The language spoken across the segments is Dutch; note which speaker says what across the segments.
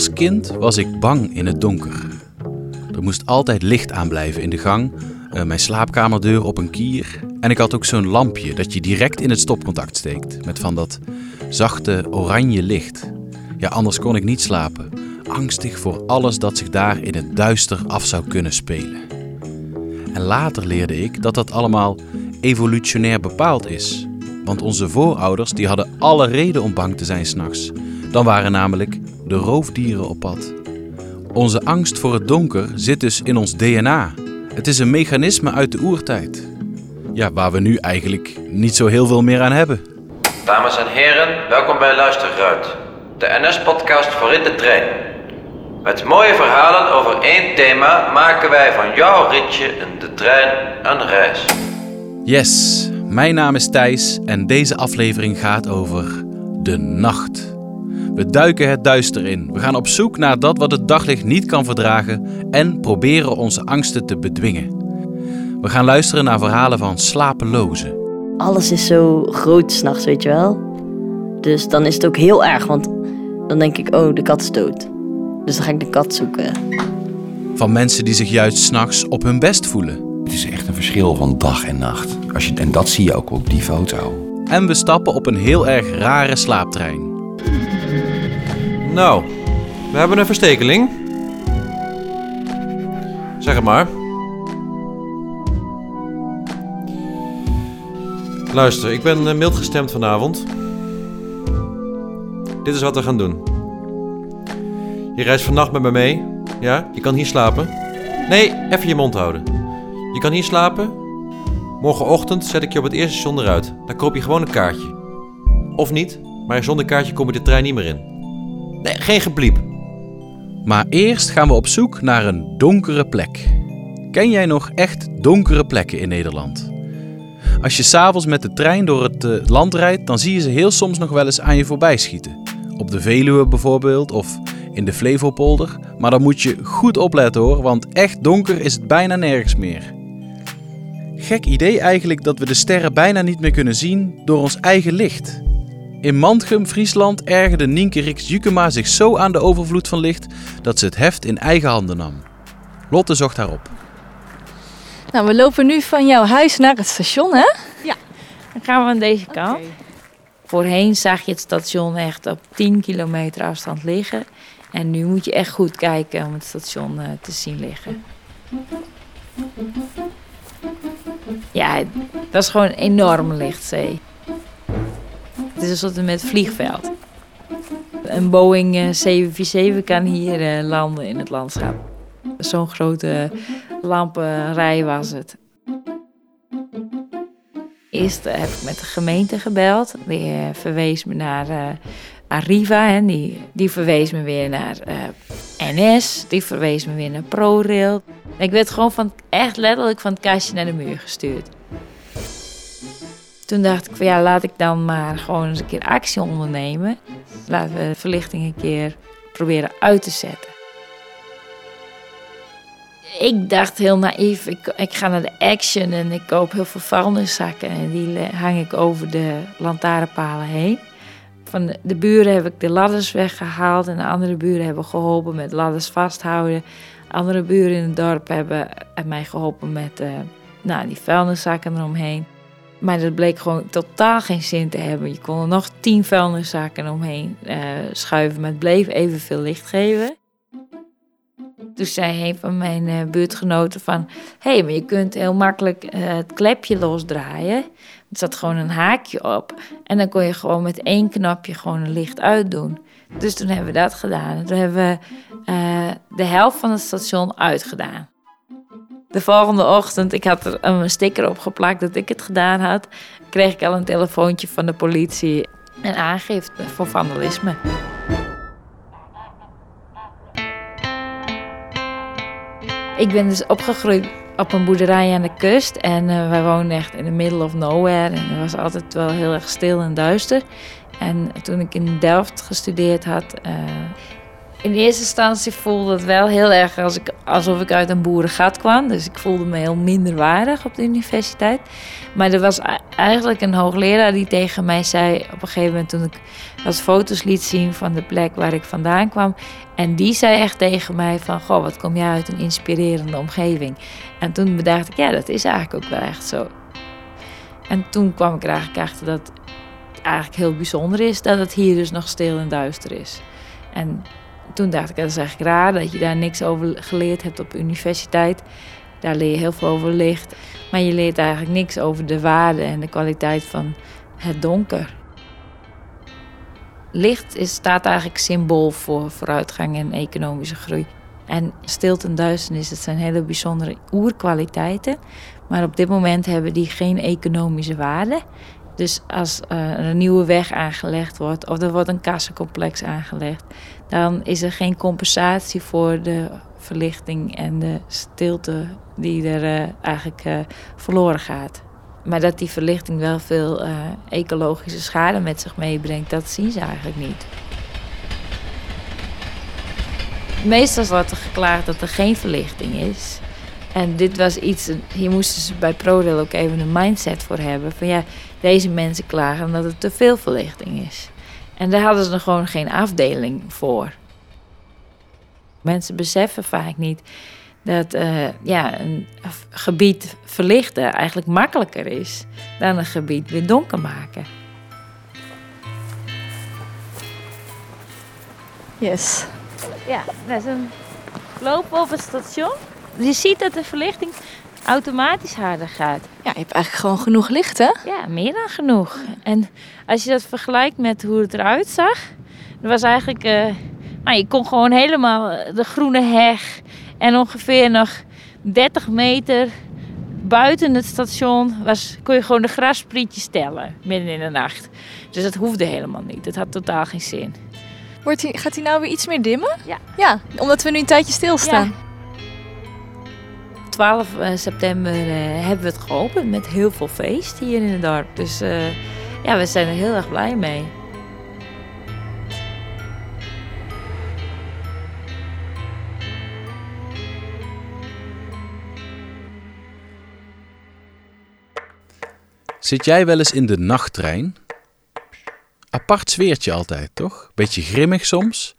Speaker 1: Als kind was ik bang in het donker. Er moest altijd licht aanblijven in de gang, eh, mijn slaapkamerdeur op een kier. En ik had ook zo'n lampje dat je direct in het stopcontact steekt. Met van dat zachte oranje licht. Ja, anders kon ik niet slapen. Angstig voor alles dat zich daar in het duister af zou kunnen spelen. En later leerde ik dat dat allemaal evolutionair bepaald is. Want onze voorouders die hadden alle reden om bang te zijn s'nachts. Dan waren namelijk de roofdieren op pad. Onze angst voor het donker zit dus in ons DNA. Het is een mechanisme uit de oertijd. Ja, waar we nu eigenlijk niet zo heel veel meer aan hebben.
Speaker 2: Dames en heren, welkom bij Luisterruit, de NS-podcast voor in de trein. Met mooie verhalen over één thema maken wij van jouw ritje in de trein een reis.
Speaker 1: Yes, mijn naam is Thijs en deze aflevering gaat over de nacht. We duiken het duister in. We gaan op zoek naar dat wat het daglicht niet kan verdragen en proberen onze angsten te bedwingen. We gaan luisteren naar verhalen van slapelozen.
Speaker 3: Alles is zo groot s'nachts, weet je wel. Dus dan is het ook heel erg, want dan denk ik, oh, de kat is dood. Dus dan ga ik de kat zoeken.
Speaker 1: Van mensen die zich juist s'nachts op hun best voelen.
Speaker 4: Het is echt een verschil van dag en nacht. Als je, en dat zie je ook op die foto.
Speaker 1: En we stappen op een heel erg rare slaaptrein.
Speaker 5: Nou, we hebben een verstekeling. Zeg het maar. Luister, ik ben eh, mild gestemd vanavond. Dit is wat we gaan doen. Je reist vannacht met me mee. Ja, je kan hier slapen. Nee, even je mond houden. Je kan hier slapen. Morgenochtend zet ik je op het eerste station eruit. Dan koop je gewoon een kaartje. Of niet, maar zonder kaartje kom je de trein niet meer in. Nee, geen gebliep.
Speaker 1: Maar eerst gaan we op zoek naar een donkere plek. Ken jij nog echt donkere plekken in Nederland? Als je s'avonds met de trein door het eh, land rijdt, dan zie je ze heel soms nog wel eens aan je voorbij schieten. Op de Veluwe bijvoorbeeld, of in de Flevopolder. Maar dan moet je goed opletten hoor, want echt donker is het bijna nergens meer. Gek idee eigenlijk dat we de sterren bijna niet meer kunnen zien door ons eigen licht. In Mantgum, Friesland, ergerde Nienke Riks Jukema zich zo aan de overvloed van licht dat ze het heft in eigen handen nam. Lotte zocht haar op.
Speaker 6: Nou, we lopen nu van jouw huis naar het station, hè?
Speaker 7: Dan gaan we aan deze kant. Voorheen zag je het station echt op 10 kilometer afstand liggen. En nu moet je echt goed kijken om het station eh, te zien liggen. Ja, dat is gewoon een enorme lichtzee. Het is een soort met vliegveld. Een Boeing eh, 747 kan hier eh, landen in het landschap. Zo'n grote lampenrij was het. Eerst eh, heb ik met de gemeente gebeld. Die eh, verwees me naar eh, Arriva. En die, die verwees me weer naar eh, NS. Die verwees me weer naar ProRail. Ik werd gewoon van, echt letterlijk van het kastje naar de muur gestuurd. Toen dacht ik van ja, laat ik dan maar gewoon eens een keer actie ondernemen. Laten we verlichting een keer proberen uit te zetten. Ik dacht heel naïef, ik, ik ga naar de Action en ik koop heel veel vuilniszakken. En die hang ik over de lantaarnpalen heen. Van de, buren heb ik de ladders weggehaald en de andere buren hebben geholpen met ladders vasthouden. Andere buren in het dorp hebben, mij geholpen met eh, nou, die vuilniszakken eromheen. Maar dat bleek gewoon totaal geen zin te hebben. Je kon er nog tien vuilniszakken omheen eh, schuiven, maar het bleef evenveel licht geven. Toen zei een van mijn eh, buurtgenoten van... hé, hey, maar je kunt heel makkelijk eh, het klepje losdraaien. Er zat gewoon een haakje op. En dan kon je gewoon met één knopje gewoon een licht uitdoen. Dus toen hebben we dat gedaan. En toen hebben we de helft van het station uitgedaan. De volgende ochtend, ik had er een sticker op geplakt dat ik het gedaan had... kreeg ik al een telefoontje van de politie. Een aangifte voor vandalisme. Ik ben dus opgegroeid op een boerderij aan de kust. En eh, wij woonden echt in the middle of nowhere. En het was altijd wel heel erg stil en duister. En toen ik in Delft gestudeerd had, eh, In eerste instantie voelde het wel heel erg als ik, alsof ik uit een boerengat kwam. Dus ik voelde me heel minderwaardig op de universiteit. Maar er was eigenlijk een hoogleraar die tegen mij zei... op een gegeven moment toen ik wat foto's liet zien van de plek waar ik vandaan kwam... en die zei echt tegen mij van... goh, wat kom jij uit een inspirerende omgeving. En toen bedacht ik, ja, dat is eigenlijk ook wel echt zo. En toen kwam ik er eigenlijk achter dat het eigenlijk heel bijzonder is... dat het hier dus nog stil en duister is. En toen dacht ik, dat is eigenlijk raar dat je daar niks over geleerd hebt op de universiteit. Daar leer je heel veel over licht. Maar je leert eigenlijk niks over de waarde en de kwaliteit van het donker. Licht is, staat eigenlijk symbool voor vooruitgang en economische groei. En stilte en duisternis, dat zijn hele bijzondere oerkwaliteiten. Maar op dit moment hebben die geen economische waarde. Dus als uh, er een nieuwe weg aangelegd wordt of er wordt een kassencomplex aangelegd, dan is er geen compensatie voor de verlichting en de stilte die er uh, eigenlijk uh, verloren gaat. Maar dat die verlichting wel veel ecologische schade met zich meebrengt, dat zien ze eigenlijk niet. Meestal wordt er geklaagd dat er geen verlichting is. En dit was iets, hier moesten ze bij ProRail ook even een mindset voor hebben. Van ja, deze mensen klagen omdat het te veel verlichting is. En daar hadden ze er gewoon geen afdeling voor. Mensen beseffen vaak niet dat uh, ja, een gebied verlichten eigenlijk makkelijker is dan een gebied weer donker maken.
Speaker 6: Yes.
Speaker 7: Ja, dat is een lopen op het station. Je ziet dat de verlichting automatisch harder gaat.
Speaker 6: Ja, je hebt eigenlijk gewoon genoeg licht, hè?
Speaker 7: Ja, meer dan genoeg. En als je dat vergelijkt met hoe het eruit zag, dat was eigenlijk, uh, nou, je kon gewoon helemaal eh, de groene heg en ongeveer nog 30 meter buiten het station was, kon je gewoon de grassprietjes tellen midden in de nacht. Dus dat hoefde helemaal niet. Het had totaal geen zin.
Speaker 6: Wordt die, gaat hij nou weer iets meer dimmen?
Speaker 7: Ja.
Speaker 6: Ja, omdat we nu een tijdje stilstaan.
Speaker 7: Ja. 12 september uh, hebben we het geopend met heel veel feest hier in het dorp. Dus uh, ja, we zijn er heel erg blij mee.
Speaker 1: Zit jij wel eens in de nachttrein? Apart sfeertje altijd, toch? Beetje grimmig soms,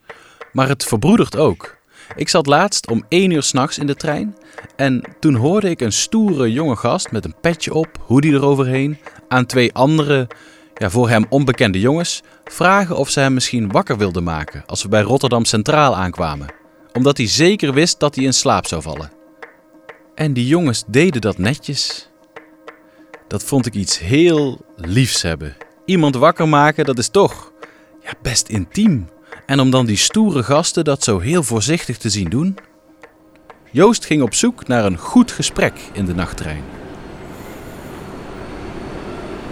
Speaker 1: maar het verbroedert ook. Ik zat laatst om één uur s'nachts in de trein en toen hoorde ik een stoere jonge gast met een petje op, hoodie eroverheen, aan twee andere, ja, voor hem onbekende jongens vragen of ze hem misschien wakker wilden maken als we bij Rotterdam Centraal aankwamen, omdat hij zeker wist dat hij in slaap zou vallen. En die jongens deden dat netjes. Dat vond ik iets heel liefs hebben. Iemand wakker maken, dat is toch ja, best intiem. En om dan die stoere gasten dat zo heel voorzichtig te zien doen. Joost ging op zoek naar een goed gesprek in de nachttrein.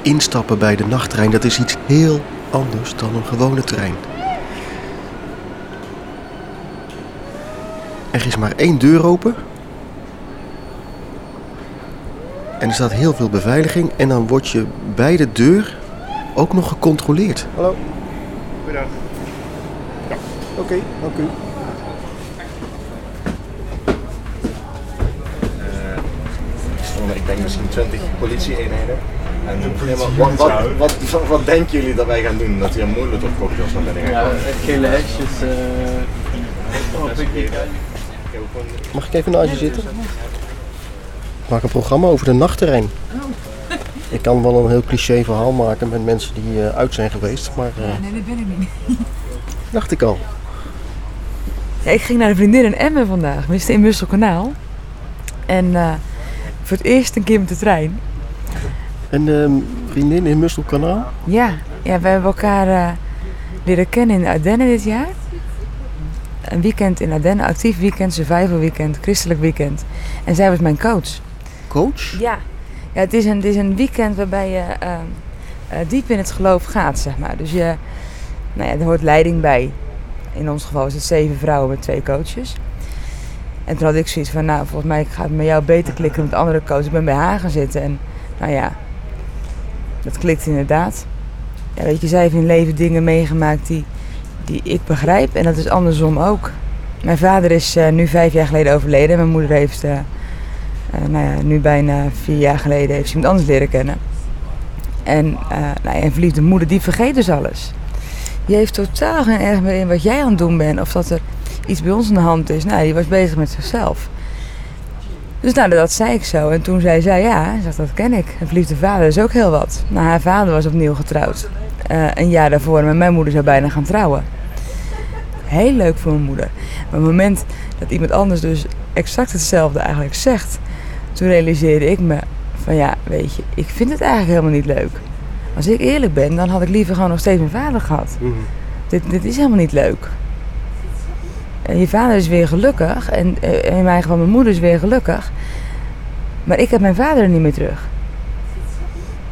Speaker 8: Instappen bij de nachttrein, dat is iets heel anders dan een gewone trein. Er is maar één deur open. En er staat heel veel beveiliging. En dan word je bij de deur ook nog gecontroleerd.
Speaker 9: Hallo. Goedendag.
Speaker 8: Oké, okay, dank u.
Speaker 9: Uh, ik denk misschien 20 politie-eenheden. En wat, wat, wat, wat, wat, denken jullie dat wij gaan doen? Dat hier een molotov-cocktails naar binnen gaan
Speaker 10: Ja, gele hesjes. Uh,
Speaker 8: Mag ik even naast je zitten? Ik maak een programma over de nachtterrein. Ik kan wel een heel cliché verhaal maken met mensen die uh, uit zijn geweest, maar... Uh,
Speaker 6: nee, dat ben ik niet.
Speaker 8: dacht ik al.
Speaker 11: Ja, ik ging naar een vriendin in Emmen vandaag. Zitten in Musselkanaal. En uh, voor het eerst een keer met de trein.
Speaker 8: Een uh, vriendin in Musselkanaal?
Speaker 11: Ja, ja we hebben elkaar uh, leren kennen in Ardennen dit jaar. Een weekend in Ardennen, actief weekend, survival weekend, christelijk weekend. En zij was mijn coach.
Speaker 8: Coach?
Speaker 11: Ja. ja het, is een, het is een weekend waarbij je diep in het geloof gaat, zeg maar. Dus je, nou ja, er hoort leiding bij. In ons geval is het zeven vrouwen met twee coaches. En toen had ik zoiets van, nou, volgens mij gaat het met jou beter klikken met andere coaches. Ik ben bij haar gaan zitten en, nou ja, dat klikt inderdaad. Ja, weet je, zij heeft in leven dingen meegemaakt die, die ik begrijp. En dat is andersom ook. Mijn vader is eh, nu vijf jaar geleden overleden. Mijn moeder heeft eh, eh, nou ja, nu bijna vier jaar geleden heeft ze iemand anders leren kennen. En nou ja, een verliefde moeder, die vergeet dus alles. Die heeft totaal geen erg meer in wat jij aan het doen bent. Of dat er iets bij ons aan de hand is. Nou, die was bezig met zichzelf. Dus nou, dat zei ik zo. En toen zei zij, ja, dat ken ik. Een verliefde vader is ook heel wat. Nou, haar vader was opnieuw getrouwd. Eh, een jaar daarvoor. Maar mijn moeder zou bijna gaan trouwen. Heel leuk voor mijn moeder. Maar op het moment dat iemand anders dus exact hetzelfde eigenlijk zegt... Toen realiseerde ik me van ja, weet je, ik vind het eigenlijk helemaal niet leuk. Als ik eerlijk ben, dan had ik liever gewoon nog steeds mijn vader gehad. Dit, dit is helemaal niet leuk. En je vader is weer gelukkig en eh, in mijn geval mijn moeder is weer gelukkig. Maar ik heb mijn vader er niet meer terug.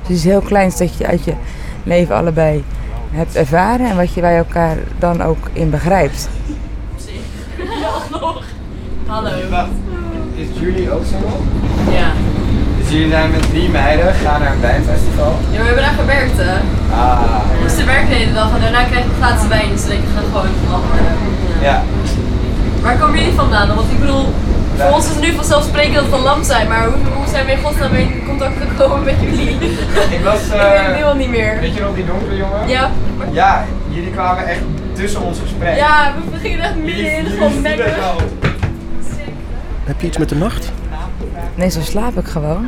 Speaker 11: Dus het is heel klein dat je uit je leven allebei hebt ervaren en wat je bij elkaar dan ook in begrijpt.
Speaker 10: Hallo. Is jullie ook single?
Speaker 12: Ja.
Speaker 10: Dus jullie zijn met drie meiden, gaan naar een wijnfestival?
Speaker 12: Ja, we hebben daar gewerkt, hè.
Speaker 10: Ah.
Speaker 12: We moesten werken de hele dag en daarna krijg je gratis wijn, dus ik, ga gewoon even worden.
Speaker 10: Ja.
Speaker 12: Waar komen jullie vandaan? Want ik bedoel, voor ons is het nu vanzelfsprekend dat we van lam zijn, maar hoe, hoe zijn we in godsnaam in contact gekomen met jullie?
Speaker 10: Ik was...
Speaker 12: ik weet het
Speaker 10: eh,
Speaker 12: nu al niet meer.
Speaker 10: Weet je nog die donkere jongen?
Speaker 12: Ja.
Speaker 10: Ja, jullie kwamen echt tussen ons gesprek.
Speaker 12: Ja, we gingen echt midden in, gewoon nekken.
Speaker 8: Heb je iets met de nacht?
Speaker 11: Nee, zo slaap ik gewoon.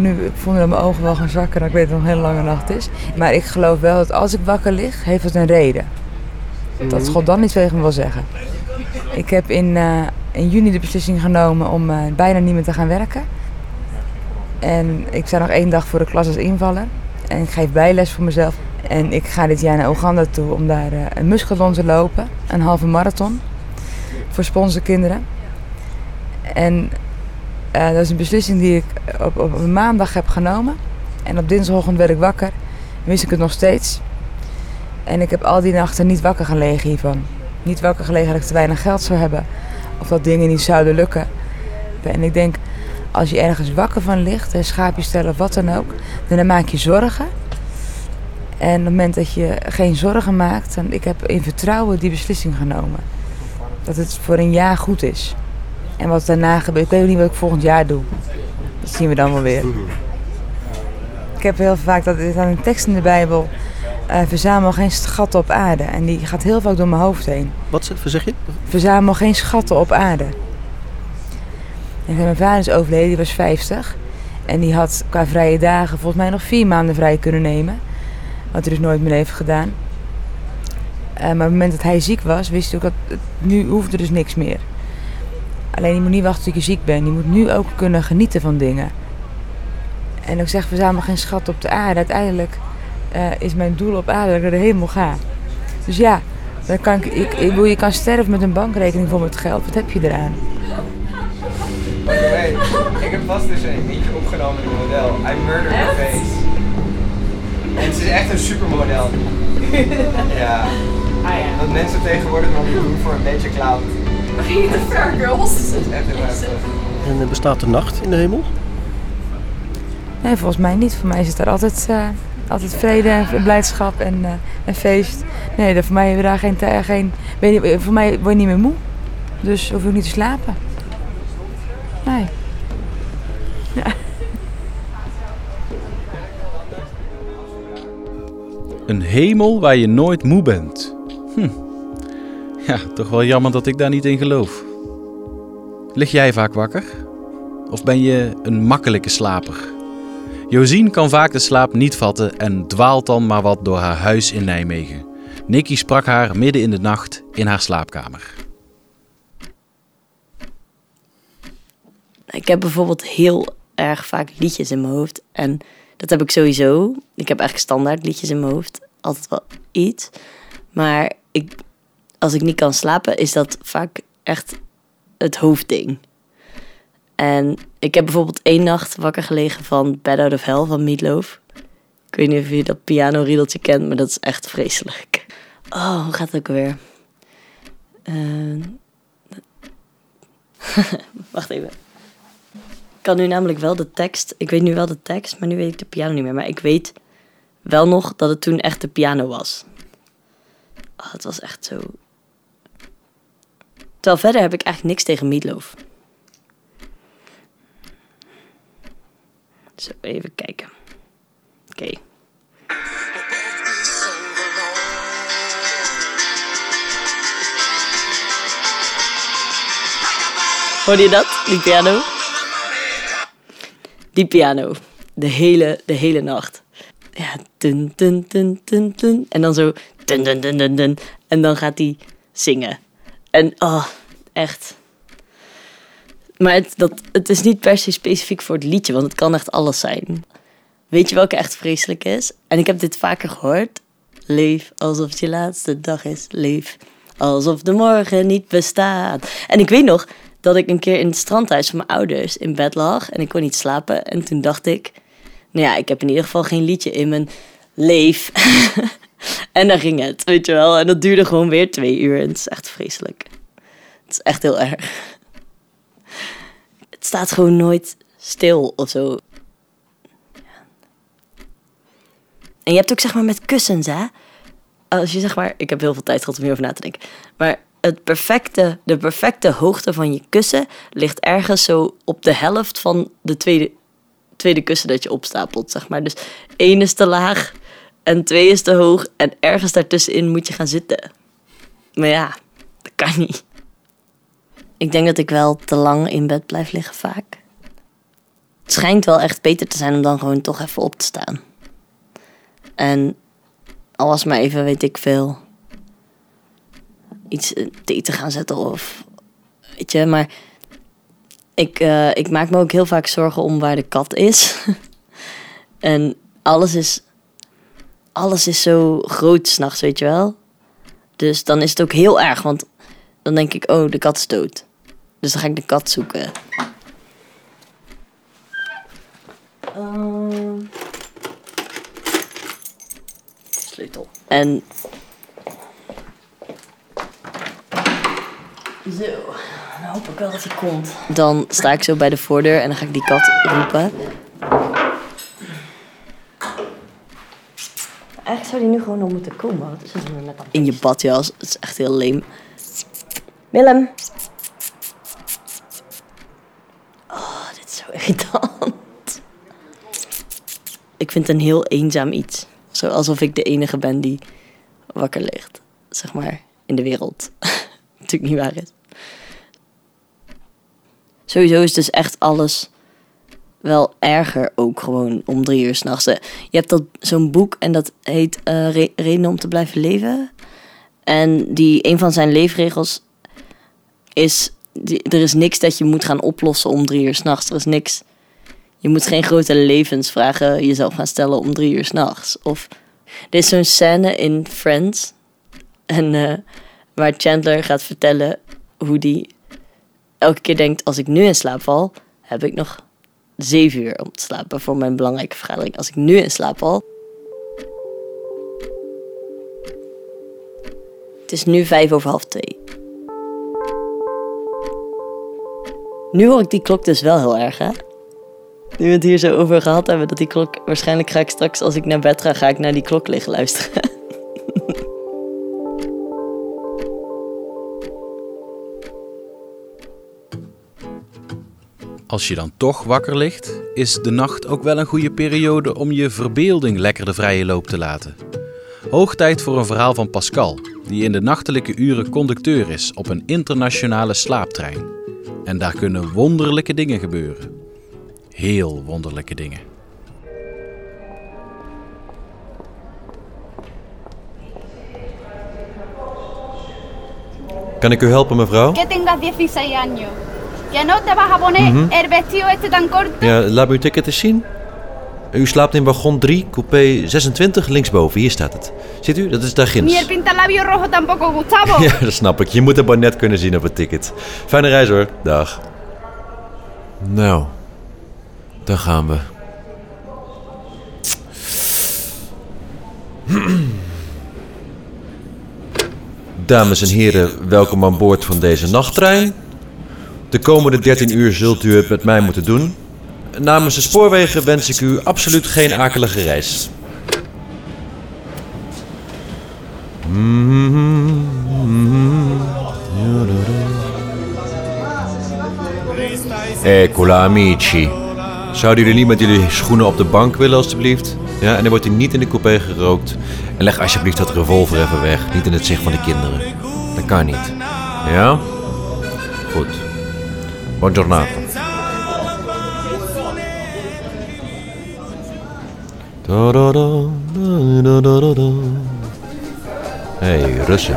Speaker 11: Nu, ik voel dat mijn ogen wel gaan zakken en ik weet dat het nog een hele lange nacht is. Maar ik geloof wel dat als ik wakker lig, heeft het een reden. Dat God dan iets tegen me wil zeggen. Ik heb in, eh, in juni de beslissing genomen om eh, bijna niet meer te gaan werken. En ik sta nog één dag voor de klas als invaller. En ik geef bijles voor mezelf. En ik ga dit jaar naar Oeganda toe om daar eh, een muskelon te lopen. Een halve marathon. Voor sponsorkinderen. En eh, dat is een beslissing die ik op, op een maandag heb genomen. En op dinsdagochtend werd ik wakker. En wist ik het nog steeds. En ik heb al die nachten niet wakker gelegen hiervan. Niet wakker gelegen dat ik te weinig geld zou hebben. Of dat dingen niet zouden lukken. En ik denk, als je ergens wakker van ligt, een schaapje stellen of wat dan ook, dan maak je zorgen. En op het moment dat je geen zorgen maakt, dan ik heb in vertrouwen die beslissing genomen. Dat het voor een jaar goed is. En wat daarna gebeurt, ik weet ook niet wat ik volgend jaar doe. Dat zien we dan wel weer. Ik heb heel vaak, dat er staat een tekst in de Bijbel, eh, verzamel geen schatten op aarde. En die gaat heel vaak door mijn hoofd heen.
Speaker 8: Wat zeg- zeg je?
Speaker 11: Verzamel geen schatten op aarde. En mijn vader is overleden, die was 50. En die had qua vrije dagen volgens mij nog vier maanden vrij kunnen nemen. Wat hij dus nooit meer heeft gedaan. Eh, maar op het moment dat hij ziek was, wist hij ook dat het- nu hoefde dus niks meer. Alleen je moet niet wachten tot je ziek bent. Je moet nu ook kunnen genieten van dingen. En ik zeg, verzamel geen schat op de aarde. Uiteindelijk eh, is mijn doel op aarde dat ik naar de hemel ga. Dus ja, dan kan ik, ik, ik, bedoel, je kan sterven met een bankrekening vol met geld. Wat heb je eraan?
Speaker 10: By the way, ik heb vast dus een liedje opgenomen in een model. I Murdered Her Face. En ze is echt een supermodel. ja. Dat mensen tegenwoordig nog niet doen voor een beetje cloud.
Speaker 12: Girls.
Speaker 8: En eh, bestaat de nacht in de hemel?
Speaker 11: Nee, volgens mij niet. Voor mij is het daar altijd, eh, altijd vrede en blijdschap en, eh, en feest. Nee, dat voor mij hebben we daar geen tijd. Geen, ben je, voor mij word je niet meer moe. Dus hoef je ook niet te slapen. Nee. Ja.
Speaker 1: Een hemel waar je nooit moe bent. Hm. Ja, toch wel jammer dat ik daar niet in geloof. Lig jij vaak wakker? Of ben je een makkelijke slaper? Josien kan vaak de slaap niet vatten en dwaalt dan maar wat door haar huis in Nijmegen. Nicky sprak haar midden in de nacht in haar slaapkamer.
Speaker 3: Ik heb bijvoorbeeld heel erg vaak liedjes in mijn hoofd. En dat heb ik sowieso. Ik heb eigenlijk standaard liedjes in mijn hoofd. Altijd wel iets. Maar ik, als ik niet kan slapen, is dat vaak echt het hoofdding. En ik heb bijvoorbeeld één nacht wakker gelegen van Bad Out of Hell van Meatloaf. Ik weet niet of je dat piano-riedeltje kent, maar dat is echt vreselijk. Oh, hoe gaat het ook weer? Wacht even. Ik kan nu namelijk wel de tekst. Ik weet nu wel de tekst, maar nu weet ik de piano niet meer. Maar ik weet wel nog dat het toen echt de piano was. Oh, het was echt zo... Terwijl verder heb ik eigenlijk niks tegen meatloaf. Zo, even kijken. Oké. Hoorde je dat? Die piano? Die piano. De hele, de hele nacht. Ja, dun, dun, dun, dun, dun. En dan zo dun, dun, dun, dun, dun. En dan gaat hij zingen. En oh, echt. Maar het, dat, het is niet per se specifiek voor het liedje, want het kan echt alles zijn. Weet je welke echt vreselijk is? En ik heb dit vaker gehoord. Leef alsof het je laatste dag is. Leef alsof de morgen niet bestaat. En ik weet nog dat ik een keer in het strandhuis van mijn ouders in bed lag en ik kon niet slapen. En toen dacht ik, nou ja, ik heb in ieder geval geen liedje in mijn leef. en dan ging het, weet je wel. En dat duurde gewoon weer twee uur en het is echt vreselijk. Het is echt heel erg. Het staat gewoon nooit stil of zo. En je hebt ook zeg maar met kussens, hè? Als je zeg maar, ik heb heel veel tijd gehad om hierover na te denken. Maar het perfecte, de perfecte hoogte van je kussen ligt ergens zo op de helft van de tweede, tweede kussen dat je opstapelt, zeg maar. Dus één is te laag en twee is te hoog en ergens daartussenin moet je gaan zitten. Maar ja, dat kan niet. Ik denk dat ik wel te lang in bed blijf liggen vaak. Het schijnt wel echt beter te zijn om dan gewoon toch even op te staan. En al was maar even, weet ik veel, iets thee te gaan zetten of weet je, maar ik, uh, ik maak me ook heel vaak zorgen om waar de kat is. en alles is, alles is zo groot s'nachts, weet je wel. Dus dan is het ook heel erg, want dan denk ik, oh, de kat is dood. Dus dan ga ik de kat zoeken. Uh, sleutel. En. Zo, dan hoop ik wel dat hij komt. Dan sta ik zo bij de voordeur en dan ga ik die kat roepen. Eigenlijk zou die nu gewoon nog moeten komen. Wat is het met dat In je badjas. Het is echt heel leem. Willem. Ik vind het een heel eenzaam iets. Zo alsof ik de enige ben die wakker ligt. Zeg maar, in de wereld. Natuurlijk niet waar is. Sowieso is dus echt alles wel erger ook gewoon om drie uur s'nachts. Je hebt dat zo'n boek en dat heet uh, Re Reden om te blijven leven. En die, een van zijn leefregels is... Er is niks dat je moet gaan oplossen om drie uur s'nachts. Er is niks... Je moet geen grote levensvragen jezelf gaan stellen om drie uur s'nachts. Of er is zo'n scène in Friends. En uh, waar Chandler gaat vertellen hoe die elke keer denkt: als ik nu in slaap val, heb ik nog zeven uur om te slapen voor mijn belangrijke vergadering. Als ik nu in slaap val. Het is nu vijf over half twee. Nu hoor ik die klok dus wel heel erg, hè? Nu we het hier zo over gehad hebben, dat die klok... Waarschijnlijk ga ik straks, als ik naar bed ga, ga ik naar die klok liggen luisteren.
Speaker 1: Als je dan toch wakker ligt, is de nacht ook wel een goede periode om je verbeelding lekker de vrije loop te laten. Hoog tijd voor een verhaal van Pascal, die in de nachtelijke uren conducteur is op een internationale slaaptrein. En daar kunnen wonderlijke dingen gebeuren. Heel wonderlijke dingen.
Speaker 5: Kan ik u helpen, mevrouw?
Speaker 13: Que tengas 16 años. Que no te vas a poner
Speaker 5: Mhm.
Speaker 13: el vestido este tan corto.
Speaker 5: Ja, laat me uw ticket eens zien. U slaapt in wagon 3, coupé 26, linksboven. Hier staat het. Ziet u? Dat is daar
Speaker 13: Ni
Speaker 5: ginds.
Speaker 13: el pintalabio rojo tampoco, Gustavo.
Speaker 5: Ja, dat snap ik. Je moet het maar net kunnen zien op het ticket. Fijne reis hoor. Dag. Nou, daar gaan we. Dames en heren, welkom aan boord van deze nachttrein. De komende 13 uur zult u het met mij moeten doen. Namens de spoorwegen wens ik u absoluut geen akelige reis. Eccola amici. Zouden jullie niet met jullie schoenen op de bank willen alstublieft? Ja, en dan wordt hij niet in de coupé gerookt. En leg alsjeblieft dat revolver even weg. Niet in het zicht van de kinderen. Dat kan niet. Ja? Goed. Buongiornato. Hey, Russen.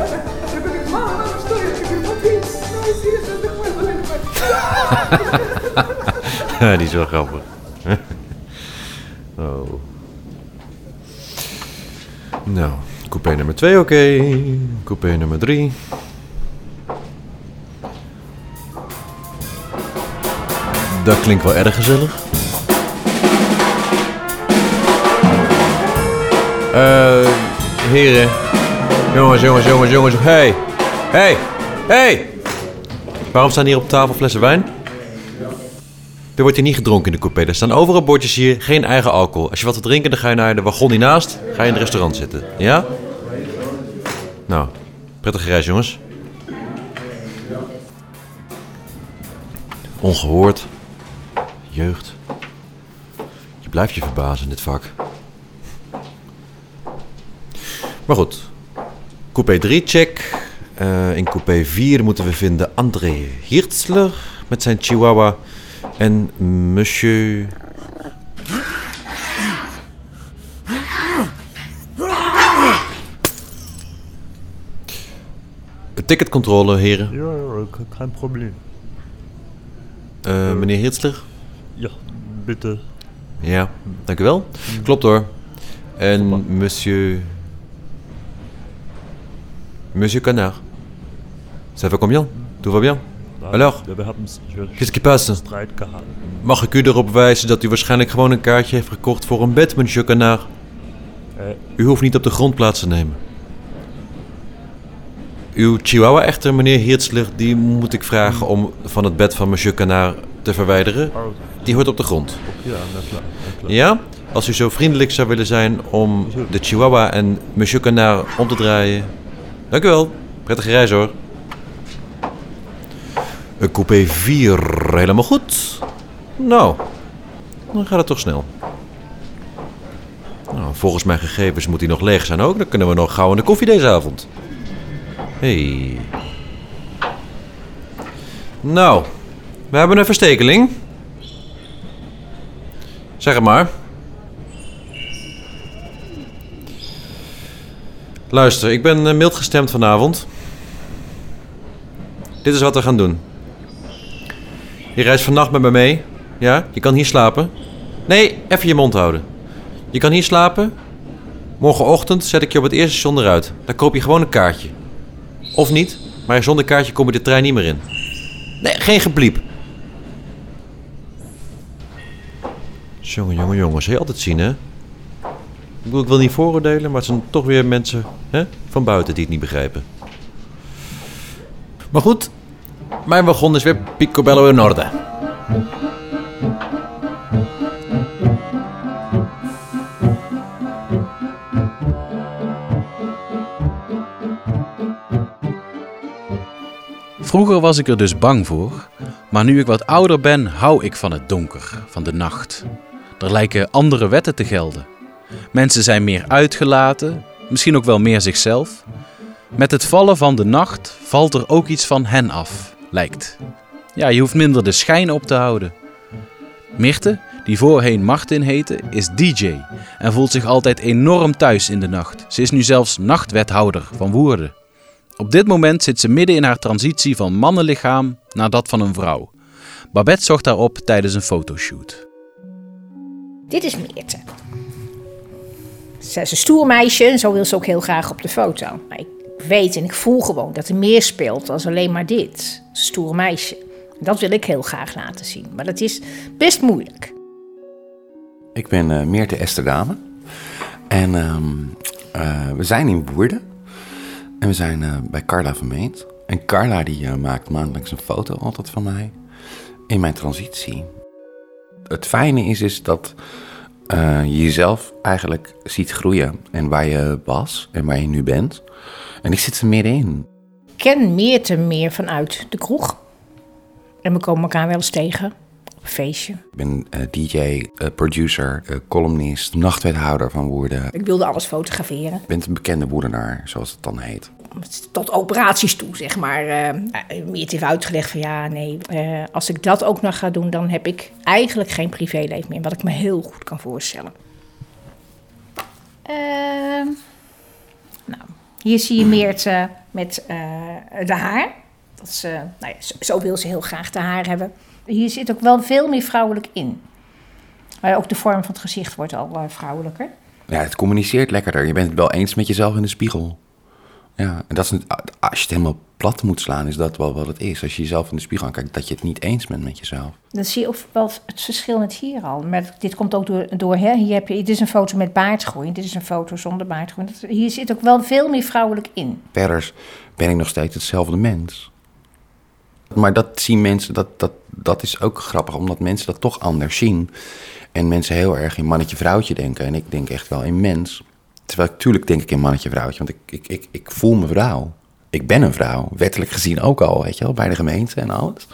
Speaker 5: Die is wel grappig. oh. Nou, coupé nummer 2 oké. Coupé nummer 3. Dat klinkt wel erg gezellig. Eh, heren. Jongens, jongens, jongens, jongens. Hey, hey, hey. Waarom staan hier op tafel flessen wijn? Er wordt hier niet gedronken in de coupé. Er staan overal bordjes hier, geen eigen alcohol. Als je wat te drinken, dan ga je naar de wagon hiernaast. Ga je in het restaurant zitten. Ja? Nou, prettige reis, jongens. Ongehoord. Jeugd. Je blijft je verbazen in dit vak. Maar goed. Coupé 3, check. Eh, in coupé 4 moeten we vinden André Hirtzler met zijn chihuahua. En monsieur... Ticketcontrole, heren.
Speaker 14: Ja, ja, kein Problem.
Speaker 5: Eh, meneer Hirtzler?
Speaker 14: Ja, bitte.
Speaker 5: Ja, dank u wel. Klopt hoor. En monsieur... Monsieur Canard. Ça va combien? Tout va bien? Alors? Qu'est-ce qui passe? Mag ik u erop wijzen dat u waarschijnlijk gewoon een kaartje heeft gekocht voor een bed, monsieur Canard? U hoeft niet op de grond plaats te nemen. Uw chihuahua echter, meneer Hirtzler, die moet ik vragen om van het bed van monsieur Canard te verwijderen. Die hoort op de grond.
Speaker 14: Ja?
Speaker 5: Als u zo vriendelijk zou willen zijn om de chihuahua en monsieur Canard om te draaien. Dank u wel. Prettige reis hoor. Een coupé 4, helemaal goed. Nou, dan gaat het toch snel. Nou, volgens mijn gegevens moet hij nog leeg zijn ook. Dan kunnen we nog gauw in de koffie deze avond. Hey. Nou, we hebben een verstekeling. Zeg het maar. Luister, ik ben eh, mild gestemd vanavond. Dit is wat we gaan doen. Je reist vannacht met me mee. Ja? Je kan hier slapen. Nee, even je mond houden. Je kan hier slapen. Morgenochtend zet ik je op het eerste station eruit. Dan koop je gewoon een kaartje. Of niet, maar zonder kaartje kom je de trein niet meer in. Nee, geen gebliep. Jongen, jongen, jongen. Zul je altijd zien, hè? Ik bedoel, ik wil niet vooroordelen, maar het zijn toch weer mensen hè, van buiten die het niet begrijpen. Maar goed, mijn wagon is weer picobello in orde.
Speaker 1: Vroeger was ik er dus bang voor, maar nu ik wat ouder ben, hou ik van het donker, van de nacht. Er lijken andere wetten te gelden. Mensen zijn meer uitgelaten, misschien ook wel meer zichzelf. Met het vallen van de nacht valt er ook iets van hen af, lijkt. Ja, je hoeft minder de schijn op te houden. Mirte, die voorheen Martin heette, is DJ en voelt zich altijd enorm thuis in de nacht. Ze is nu zelfs nachtwethouder van Woerden. Op dit moment zit ze midden in haar transitie van mannenlichaam naar dat van een vrouw. Babette zocht daarop tijdens een fotoshoot.
Speaker 15: Dit is Meerte. Ze is een stoer meisje en zo wil ze ook heel graag op de foto. Maar ik weet en ik voel gewoon dat er meer speelt dan alleen maar dit. Stoer meisje. Dat wil ik heel graag laten zien. Maar dat is best moeilijk.
Speaker 4: Ik ben eh, Meerte Esterdame. En ehm, eh, we zijn in Woerden. En we zijn eh, bij Carla Vermeend. En Carla die maakt maandelijks een foto altijd van mij. In mijn transitie. Het fijne is, is dat je jezelf eigenlijk ziet groeien. En waar je was en waar je nu bent. En ik zit er middenin.
Speaker 15: Ik ken Meerte meer vanuit de kroeg. En we komen elkaar wel eens tegen op een feestje.
Speaker 4: Ik ben eh, DJ, eh, producer, columnist, nachtwethouder van Woerden.
Speaker 15: Ik wilde alles fotograferen.
Speaker 4: Ik ben een bekende woerdenaar, zoals het dan heet.
Speaker 15: Tot operaties toe, zeg maar. eh Meerte heeft uitgelegd van ja, nee, eh, als ik dat ook nog ga doen, dan heb ik eigenlijk geen privéleven meer. Wat ik me heel goed kan voorstellen. Ehm, nou, hier zie je Meerte met eh, de haar. Dat is, eh, nou ja, zo, zo wil ze heel graag de haar hebben. Hier zit ook wel veel meer vrouwelijk in. Maar ook de vorm van het gezicht wordt al vrouwelijker.
Speaker 4: Ja, het communiceert lekkerder. Je bent het wel eens met jezelf in de spiegel. Ja, en dat is als je het helemaal plat moet slaan, is dat wel wat het is. Als je jezelf in de spiegel aankijkt, dat je het niet eens bent met jezelf.
Speaker 15: Dan zie je ook wel het verschil met hier al. Maar dit komt ook door, door hè? Hier heb je, dit is een foto met baardgroei, dit is een foto zonder baardgroei. Dat- Hier zit ook wel veel meer vrouwelijk in.
Speaker 4: Verder ben ik nog steeds hetzelfde mens. Maar dat zien mensen, dat, dat, dat is ook grappig, omdat mensen dat toch anders zien. En mensen heel erg in mannetje-vrouwtje denken. En ik denk echt wel in mens. Terwijl ik natuurlijk denk ik in mannetje-vrouwtje, want ik, ik, ik, ik voel me vrouw. Ik ben een vrouw, wettelijk gezien ook al, weet je wel, bij de gemeente en alles.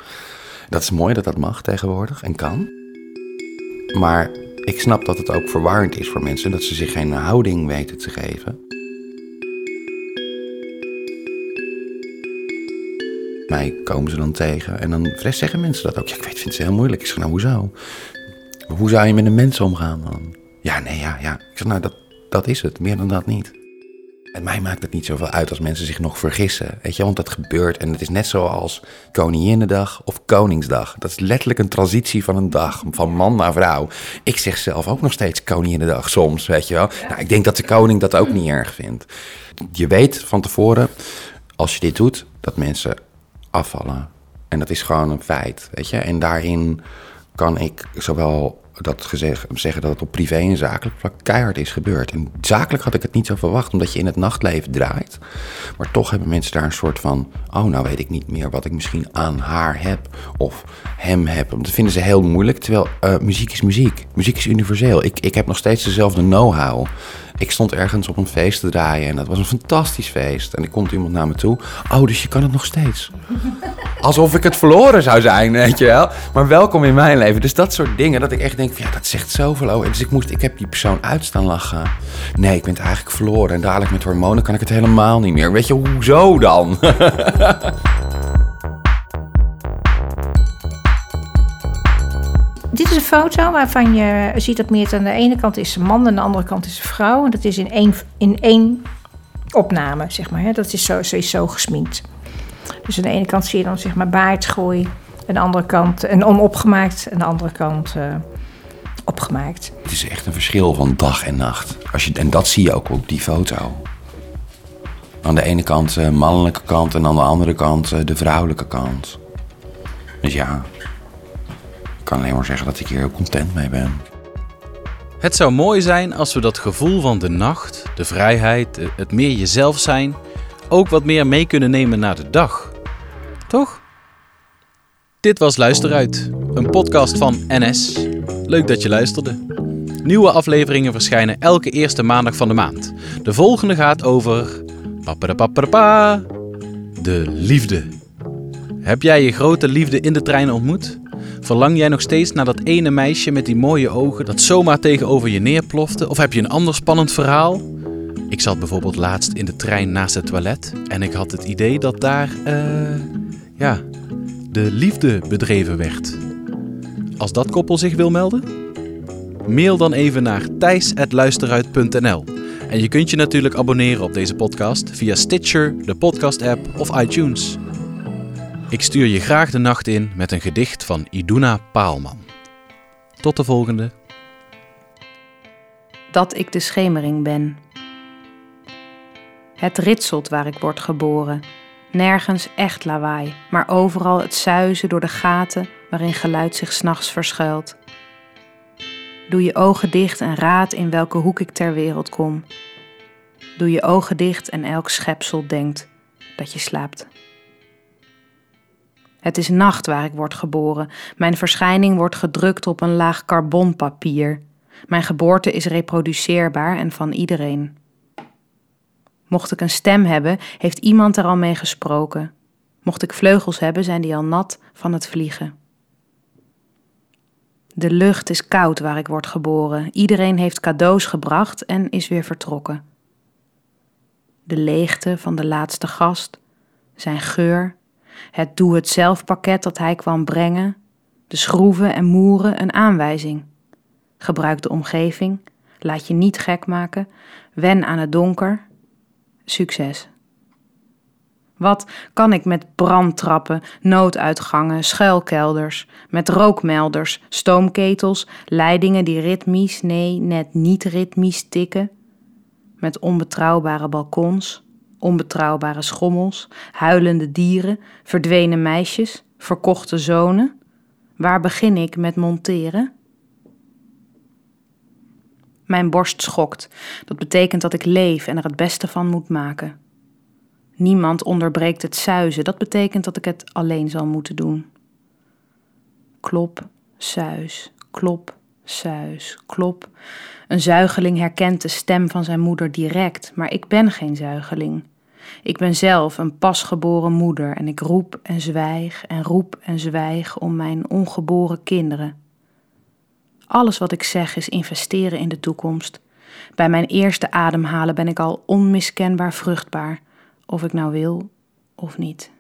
Speaker 4: Dat is mooi dat dat mag tegenwoordig en kan. Maar ik snap dat het ook verwarrend is voor mensen, dat ze zich geen houding weten te geven. Mij komen ze dan tegen en dan zeggen mensen dat ook. Ja, ik weet, vind ze heel moeilijk. Ik zeg, nou, hoezo? Hoe zou je met een mens omgaan dan? Ja, nee, ja, ja. Ik zeg, nou, dat, dat is het. Meer dan dat niet. En mij maakt het niet zoveel uit als mensen zich nog vergissen. Weet je, want dat gebeurt. En het is net zoals Koninginnedag of Koningsdag. Dat is letterlijk een transitie van een dag, van man naar vrouw. Ik zeg zelf ook nog steeds Koninginnedag soms, weet je wel. Nou, ik denk dat de koning dat ook niet erg vindt. Je weet van tevoren, als je dit doet, dat mensen afvallen. En dat is gewoon een feit, weet je. En daarin kan ik zowel dat gezegd, zeggen dat het op privé en zakelijk vlak keihard is gebeurd. En zakelijk had ik het niet zo verwacht, omdat je in het nachtleven draait. Maar toch hebben mensen daar een soort van... oh, nou weet ik niet meer wat ik misschien aan haar heb of hem heb. Dat vinden ze heel moeilijk, terwijl eh, muziek is muziek. Muziek is universeel. Ik, ik heb nog steeds dezelfde know-how. Ik stond ergens op een feest te draaien en dat was een fantastisch feest. En er komt iemand naar me toe. Oh, dus je kan het nog steeds. Alsof ik het verloren zou zijn, weet je wel. Maar welkom in mijn leven. Dus dat soort dingen, dat ik echt denk van, ja, dat zegt zoveel over. Dus ik, moest, ik heb die persoon uitstaan lachen. Nee, ik ben het eigenlijk verloren. En dadelijk met hormonen kan ik het helemaal niet meer. Weet je, hoezo dan?
Speaker 15: Dit is een foto waarvan je ziet dat Meert aan de ene kant is een man en aan de andere kant is een vrouw. En dat is in één, in één opname, zeg maar. Hè? Dat is zo, zo, is zo gesminkt. Dus aan de ene kant zie je dan zeg maar baardgroei. Aan de andere kant en onopgemaakt. Aan de andere kant eh, opgemaakt.
Speaker 4: Het is echt een verschil van dag en nacht. Als je, en dat zie je ook op die foto. Aan de ene kant de mannelijke kant en aan de andere kant eh, de vrouwelijke kant. Dus ja, kan alleen maar zeggen dat ik hier heel content mee ben.
Speaker 1: Het zou mooi zijn als we dat gevoel van de nacht, de vrijheid, het meer jezelf zijn, ook wat meer mee kunnen nemen naar de dag. Toch? Dit was Luisteruit, een podcast van NS. Leuk dat je luisterde. Nieuwe afleveringen verschijnen elke eerste maandag van de maand. De volgende gaat over. De liefde. Heb jij je grote liefde in de trein ontmoet? Verlang jij nog steeds naar dat ene meisje met die mooie ogen dat zomaar tegenover je neerplofte? Of heb je een ander spannend verhaal? Ik zat bijvoorbeeld laatst in de trein naast het toilet en ik had het idee dat daar, eh, ja, de liefde bedreven werd. Als dat koppel zich wil melden? Mail dan even naar thijs.luisteruit.nl. En je kunt je natuurlijk abonneren op deze podcast via Stitcher, de podcast-app of iTunes. Ik stuur je graag de nacht in met een gedicht van Iduna Paalman. Tot de volgende.
Speaker 16: dat ik de schemering ben. Het ritselt waar ik word geboren. Nergens echt lawaai, maar overal het zuizen door de gaten waarin geluid zich s'nachts verschuilt. Doe je ogen dicht en raad in welke hoek ik ter wereld kom. Doe je ogen dicht en elk schepsel denkt dat je slaapt. Het is nacht waar ik word geboren. Mijn verschijning wordt gedrukt op een laag carbonpapier. Mijn geboorte is reproduceerbaar en van iedereen. Mocht ik een stem hebben, heeft iemand er al mee gesproken. Mocht ik vleugels hebben, zijn die al nat van het vliegen. De lucht is koud waar ik word geboren. Iedereen heeft cadeaus gebracht en is weer vertrokken. De leegte van de laatste gast, zijn geur, het doe-het-zelf pakket dat hij kwam brengen, de schroeven en moeren een aanwijzing. Gebruik de omgeving, laat je niet gek maken, wen aan het donker. Succes. Wat kan ik met brandtrappen, nooduitgangen, schuilkelders, met rookmelders, stoomketels, leidingen die ritmisch, nee, net niet ritmisch tikken, met onbetrouwbare balkons, onbetrouwbare schommels, huilende dieren, verdwenen meisjes, verkochte zonen? Waar begin ik met monteren? Mijn borst schokt. Dat betekent dat ik leef en er het beste van moet maken. Niemand onderbreekt het zuizen. Dat betekent dat ik het alleen zal moeten doen. Klop, suis, klop, suis, klop. Een zuigeling herkent de stem van zijn moeder direct, maar ik ben geen zuigeling. Ik ben zelf een pasgeboren moeder en ik roep en zwijg en roep en zwijg om mijn ongeboren kinderen. Alles wat ik zeg is investeren in de toekomst. Bij mijn eerste ademhalen ben ik al onmiskenbaar vruchtbaar, of ik nou wil of niet.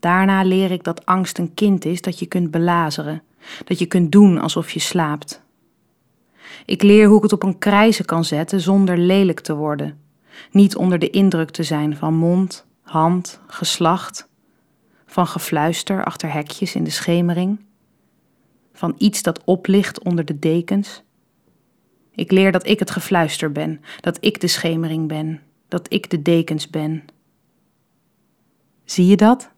Speaker 16: Daarna leer ik dat angst een kind is dat je kunt belazeren, dat je kunt doen alsof je slaapt. Ik leer hoe ik het op een krijzen kan zetten zonder lelijk te worden, niet onder de indruk te zijn van mond, hand, geslacht, van gefluister achter hekjes in de schemering, van iets dat oplicht onder de dekens. Ik leer dat ik het gefluister ben, dat ik de schemering ben, dat ik de dekens ben. Zie je dat?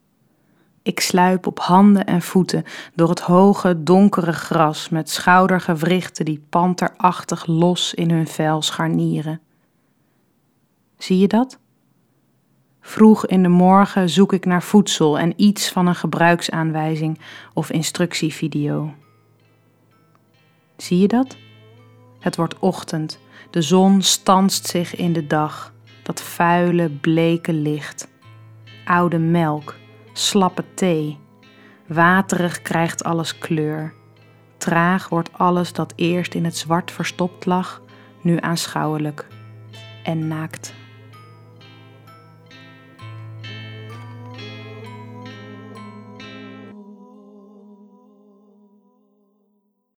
Speaker 16: Ik sluip op handen en voeten door het hoge, donkere gras met schoudergewrichten die panterachtig los in hun vel scharnieren. Zie je dat? Vroeg in de morgen zoek ik naar voedsel en iets van een gebruiksaanwijzing of instructievideo. Zie je dat? Het wordt ochtend, de zon stanst zich in de dag, dat vuile, bleke licht. Oude melk, slappe thee. Waterig krijgt alles kleur. Traag wordt alles dat eerst in het zwart verstopt lag, nu aanschouwelijk en naakt.